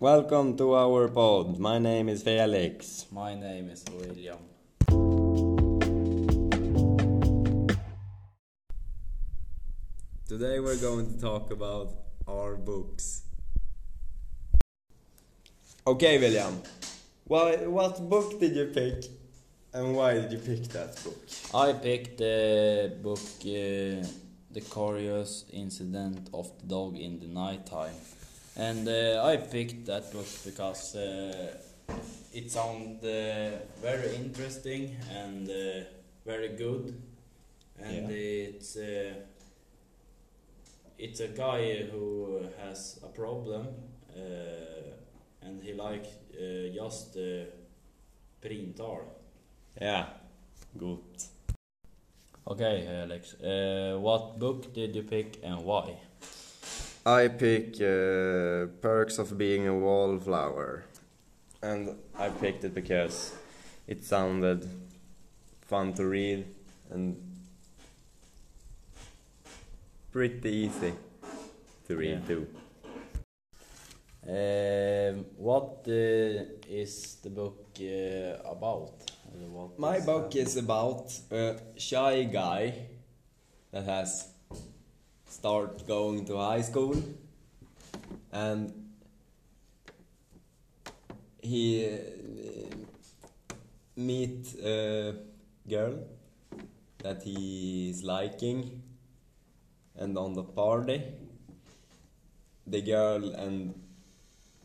Welcome to our pod. My name is Felix. My name is William. Today we're going to talk about our books. Okay, William. Why, what book did you pick and why did you pick that book? I picked the book uh, The Curious Incident of the Dog in the Nighttime. And uh, I picked that book because uh, it sounded uh, very interesting and very good. And Yeah. it's it's a guy who has a problem and he like just printar. Yeah, good. Okay, Alex. Uh, what book did you pick and why? I pick uh, Perks of Being a Wallflower. And I picked it because it sounded fun to read and pretty easy to read Yeah. too. Um, what uh, is the book uh, about? My book that? is about a shy guy that has start going to high school. And he uh, meet a girl that he is liking. And on the party the girl and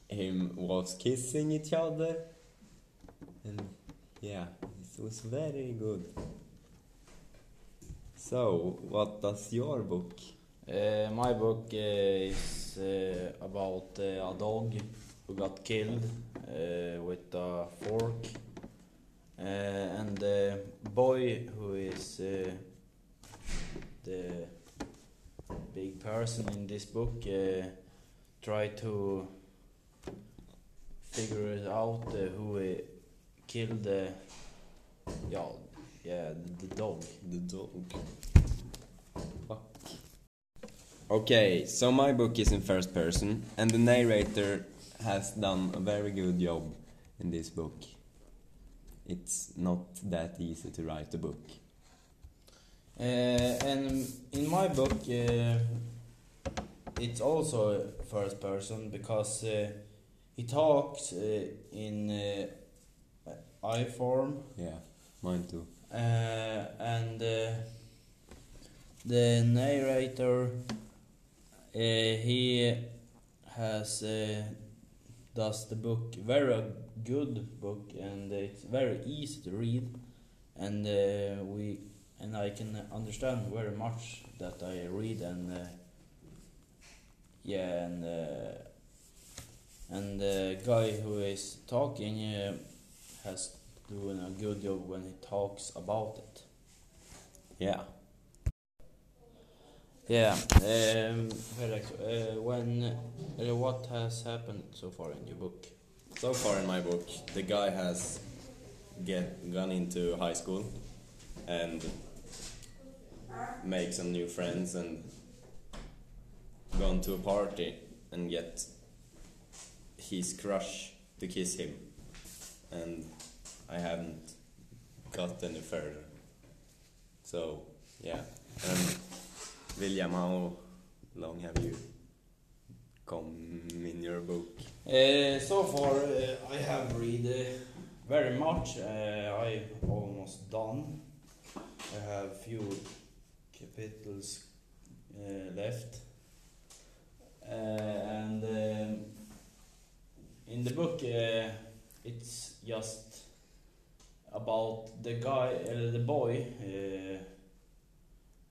him was kissing each other. And yeah it was very good. So what does your book Uh, my book uh, is uh, about a dog who got killed with a fork, and the boy who is the big person in this book try to figure out who killed the yeah yeah the dog. The dog. Okay, so my book is in first person, and the narrator has done a very good job in this book. It's not that easy to write a book. Uh, and in my book, uh, it's also first person because uh, he talks uh, in uh, I form, Yeah, mine too. uh, and the narrator he has uh, does the book very good book and it's very easy to read and uh, we and I can understand very much that I read and uh, yeah and uh, and the guy who is talking uh, has doing a good job when he talks about it. Yeah. Yeah, um, uh, when uh, what has happened so far in your book? So far in my book, the guy has get gone into high school and make some new friends and gone to a party and get his crush to kiss him and I haven't got any further. So yeah. William, how long have you come in your book? Uh, so far, uh, I have read uh, very much. Uh, I almost done. I have few capitals left, and in the book, it's just about the guy, uh, the boy, uh,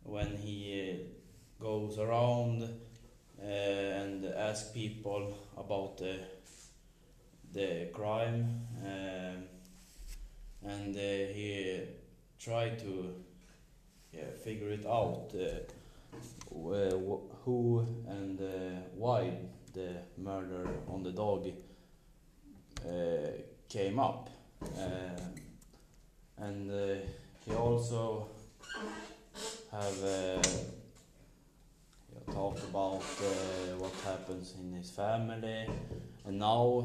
when he uh, goes around uh, and ask people about the the crime, um, and uh, he try to yeah, figure it out uh, wh- wh- who and uh, why the murder on the dog came up, Um and he also have. Uh, talk about uh, what happens in his family and now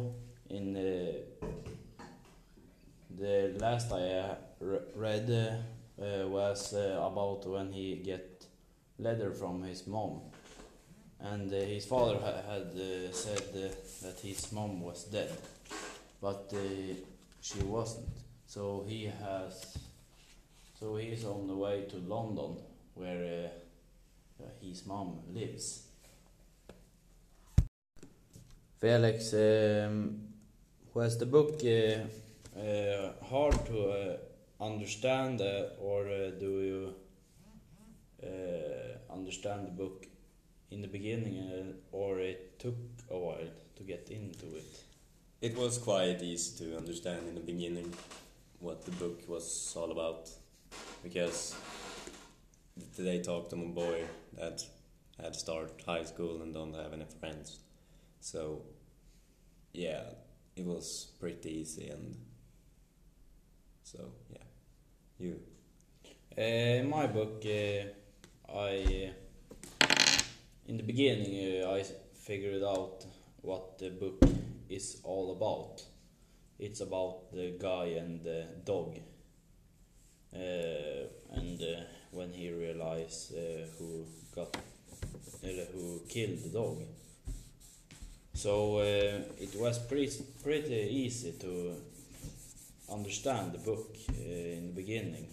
in the the last I uh, read uh, uh, was uh, about when he get letter from his mom, and uh, his father ha- had uh, said uh, that his mom was dead, but uh, she wasn't. So he has, so he's on the way to London, where uh, his mom lives. Felix, um, was the book uh, uh, hard to uh, understand, uh, or uh, do you understand the book in the beginning, or it took a while to get into it? It was quite easy to understand in the beginning what the book was all about because they talked to a boy that had start high school and don't have any friends. So yeah, it was pretty easy and so yeah. You Uh, my book, uh, I in the beginning uh, I figured out what the book is all about. It's about the guy and the dog, and when he realized uh, who got uh, who killed the dog. So uh, it was pretty pretty easy to understand the book uh, in the beginning.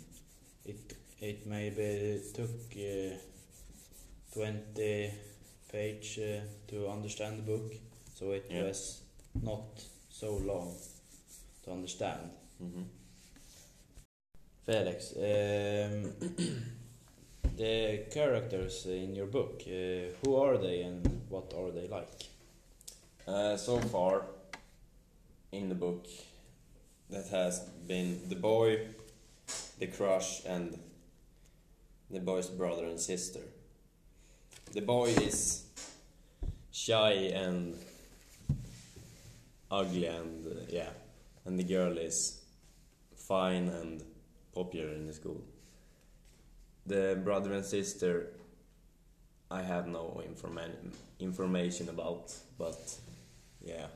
It it maybe took uh, twenty page uh, to understand the book, so it Yeah. was not so long to understand. hmm Felix, um, the characters in your book, uh, who are they and what are they like? Uh, so far in the book, that has been the boy, the crush, and the boy's brother and sister. The boy is shy and ugly, and uh, yeah, and the girl is fine and popular in the school. The brother and sister, I have no informa- information about, but yeah,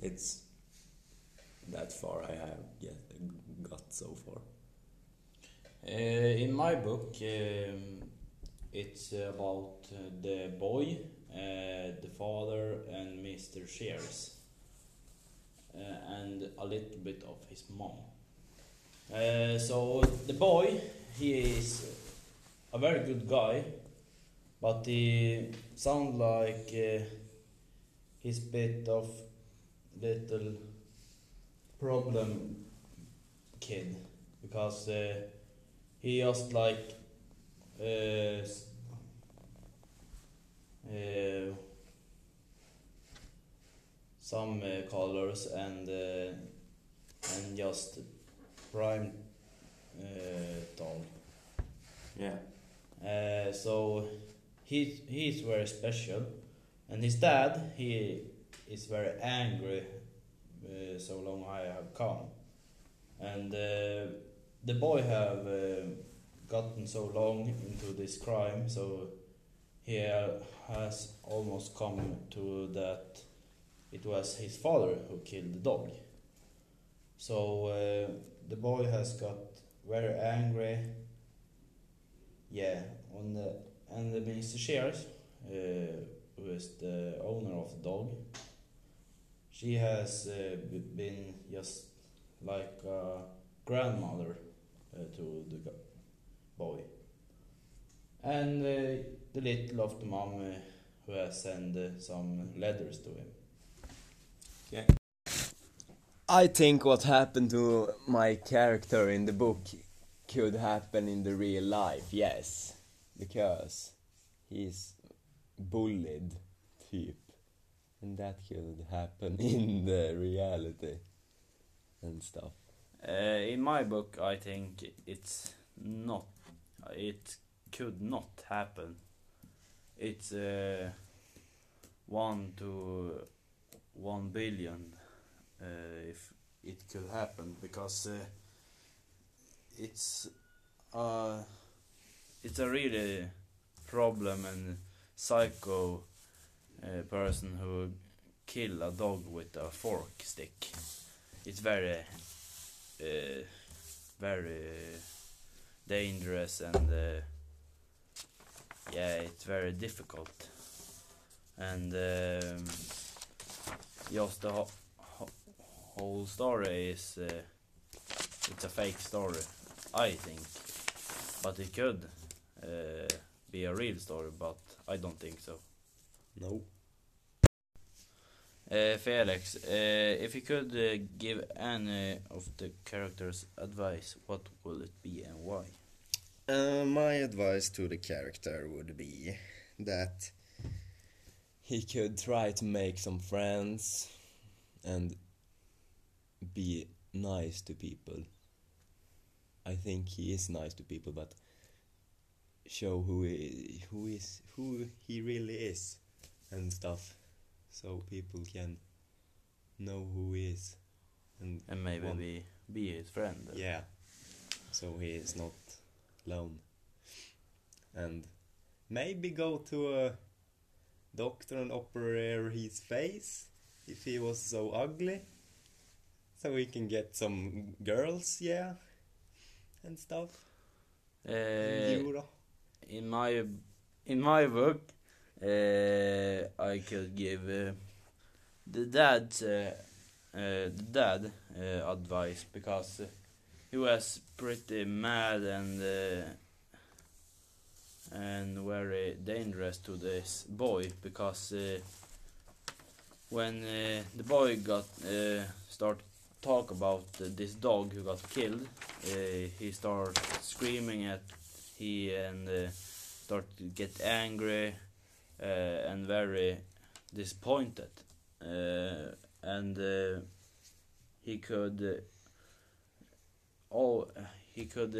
it's that far I have get, got so far. Uh, in my book, um, it's about uh, the boy, uh, the father, and Mr. Shears, uh, and a little bit of his mom. Uh, so the boy, he is a very good guy, but he sounds like uh, he's bit of little problem kid because. Uh, he just like uh, uh, some uh, colors and uh, and just prime uh, tone. Yeah. Uh, so he he's very special, and his dad he is very angry. Uh, so long I have come, and uh, the boy have uh, gotten so long into this crime, so he has almost come to that it was his father who killed the dog. So uh, the boy has got very angry. Yeah, on the and the Mr. Shears, uh, who is the owner of the dog, she has uh, been just like a grandmother uh, to the boy. And uh, the little of the mom uh, who has sent uh, some letters to him. I think what happened to my character in the book could happen in the real life, yes. Because he's bullied, typ. And that could happen in the reality and stuff. Uh, in my book, I think it's not. It could not happen. It's uh, one to one billion if it could happen because uh, it's uh, it's a really problem and psycho uh, person who kill a dog with a fork stick. It's very, uh, very dangerous and uh, yeah, it's very difficult. And um, just the whole story is uh, it's a fake story, I think, but it could uh, be a real story, but I don't think so. No. Uh, Felix, uh, if you could uh, give any of the characters advice, what will it be and why? Uh, my advice to the character would be that he could try to make some friends and be nice to people. I think he is nice to people, but show who he, who is who he really is and stuff, so people can know who he is and And maybe One. be be his friend. yeah, so he is not alone. And maybe go to a doctor and operate his face if he was so ugly. So he can get some girls, yeah, and stuff. Uh, in my in my book, uh, I could give uh, the dad the dad uh, advice because he was pretty mad and and very dangerous to this boy because when the boy got uh, start talk about this dog who got killed, uh, he start screaming at he and uh, start to get angry uh, and very disappointed. Uh, and he could oh he could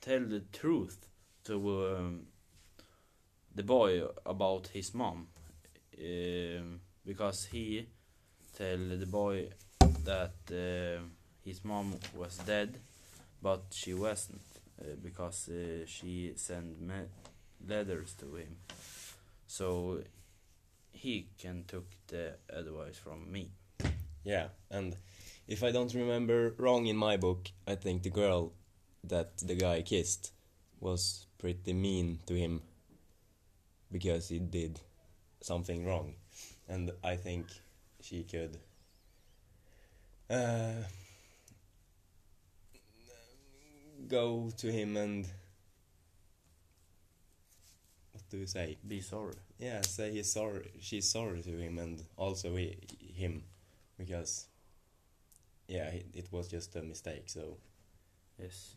tell the truth to um, the boy about his mom. Because he tell the boy that uh, his mom was dead but she wasn't uh, because uh, she sent letters to him so he can took the advice from me Yeah, and if I don't remember wrong in my book, I think the girl that the guy kissed was pretty mean to him because he did something wrong. And I think she could uh, go to him and what do you say? be sorry Yeah, say he's sorry. She's sorry to him and also he, him because yeah, it, it was just a mistake. So yes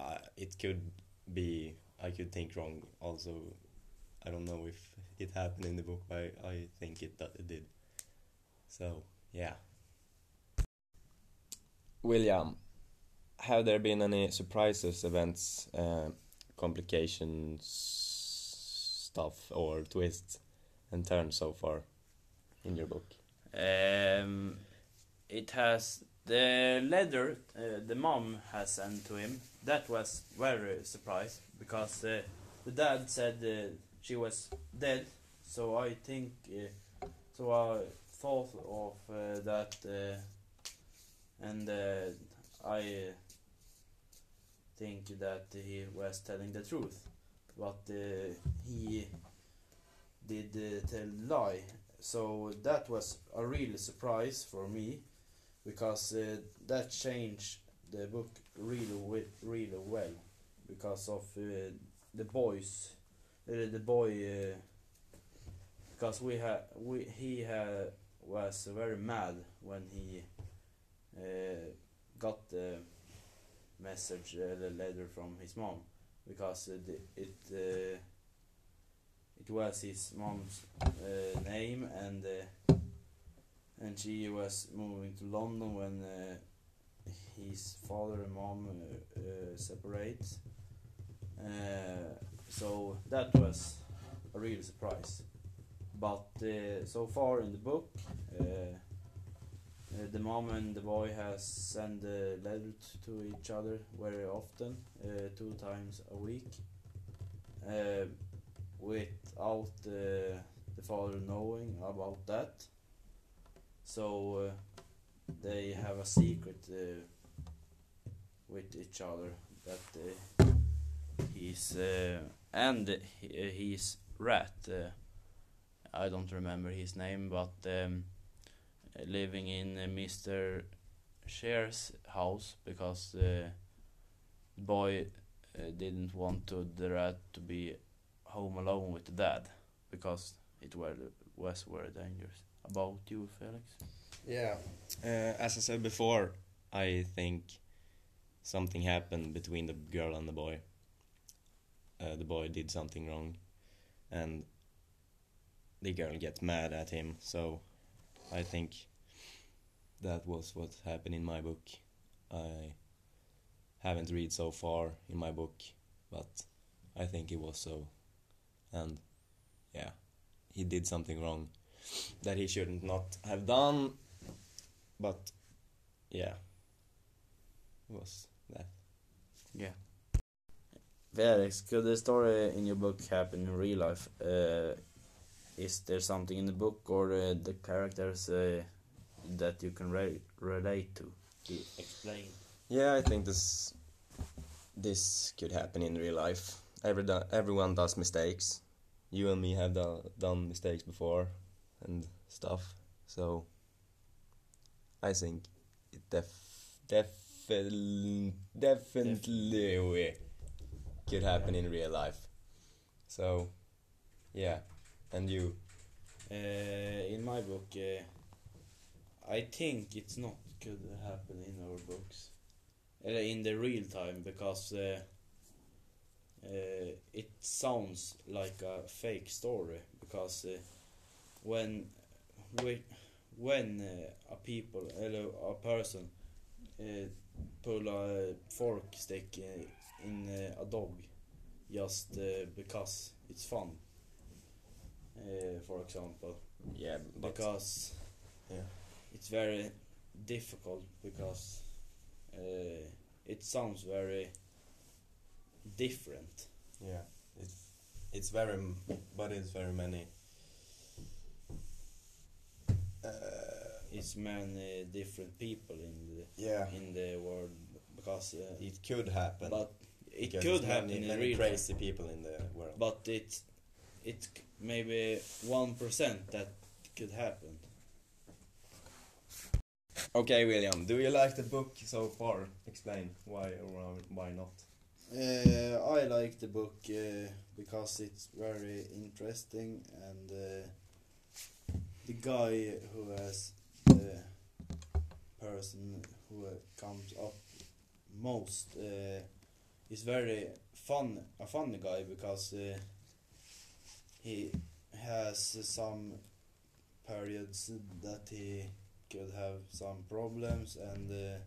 uh, it could be I could think wrong. Also, I don't know if it happened in the book. But I I think it, that it did. So yeah. William, have there been any surprises, events, uh, complications, stuff, or twists and turns so far in your book? Um, it has the letter uh, the mom has sent to him. That was very surprised because uh, the dad said uh, she was dead. So I think uh, so. I thought of uh, that, uh, and uh, I uh, think that he was telling the truth, but uh, he did uh, tell lie. So that was a real surprise for me because that changed the book really really well because of the boys the boy because we had we he had was very mad when he uh, got the message uh, the letter from his mom because uh, it uh, it was his mom's name and and she was moving to London when his father and mom separate. So that was a real surprise. But uh, so far in the book, uh, uh, the mom and the boy has sent a letter to each other very often, uh, two times a week. Without the father knowing about that. So they have a secret with each other that he's and he's rat. Uh, I don't remember his name, but um, living in uh, Mr. Shears's house because the boy uh, didn't want to the rat to be home alone with the dad because it were was very dangerous. About you, Felix? Yeah, uh, as I said before, I think something happened between the girl and the boy. Uh, the boy did something wrong, and the girl gets mad at him. So, I think that was what happened in my book. I haven't read so far in my book, but I think it was so. And yeah, he did something wrong that he shouldn't not have done. But yeah, it was that. Yeah. Felix, could the story in your book happen in real life? Uh, is there something in the book or uh, the characters uh, that you can re- relate to? E- Explain. Yeah, I think this this could happen in real life. Every do- everyone does mistakes. You and me have do- done mistakes before and stuff. So I think it def- defi- definitely could happen in real life. So yeah, and you Uh, in my book, uh, I think it's not could happen in our books, uh, in the real time, because uh, it sounds like a fake story. Because when we, when a people, a person, pull a fork stick in a dog, just because it's fun. Uh, for example, yeah, but because yeah. it's very difficult because uh, it sounds very different. yeah, it's it's very m- but it's very many. Uh, It's many different people in the yeah, in the world because uh, it could happen. but it because could happen many, in many crazy people in the world. but it it c- maybe one percent that could happen. Okay, William, do you like the book so far? Explain why or why not. Uh, I like the book uh, because it's very interesting and uh, the guy who has the person who comes up most uh, is very fun a funny guy because uh, he has some periods that he could have some problems and uh,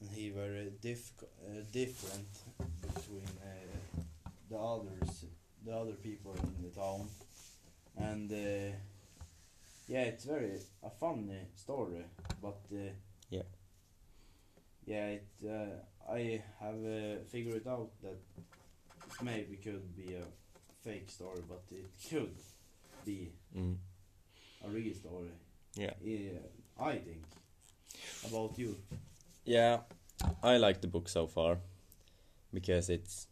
and he very diff- uh, different between uh, the others, the other people in the town, and uh, yeah, it's very a funny story, but uh, Yeah. yeah, it uh, I have uh, figured out that it maybe could be a fake story, but it could be Mm. a real story. Yeah. Yeah, I think. About you? Yeah, I like the book so far because it's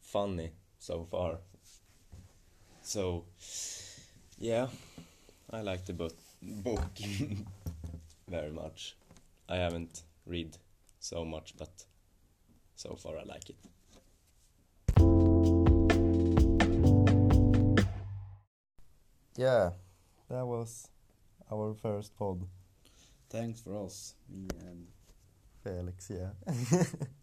funny so far. So, yeah, I like the book book very much. I haven't read so much, but so far I like it. Yeah, that was our first pod, Thanks for us. Me and Felix. Yeah.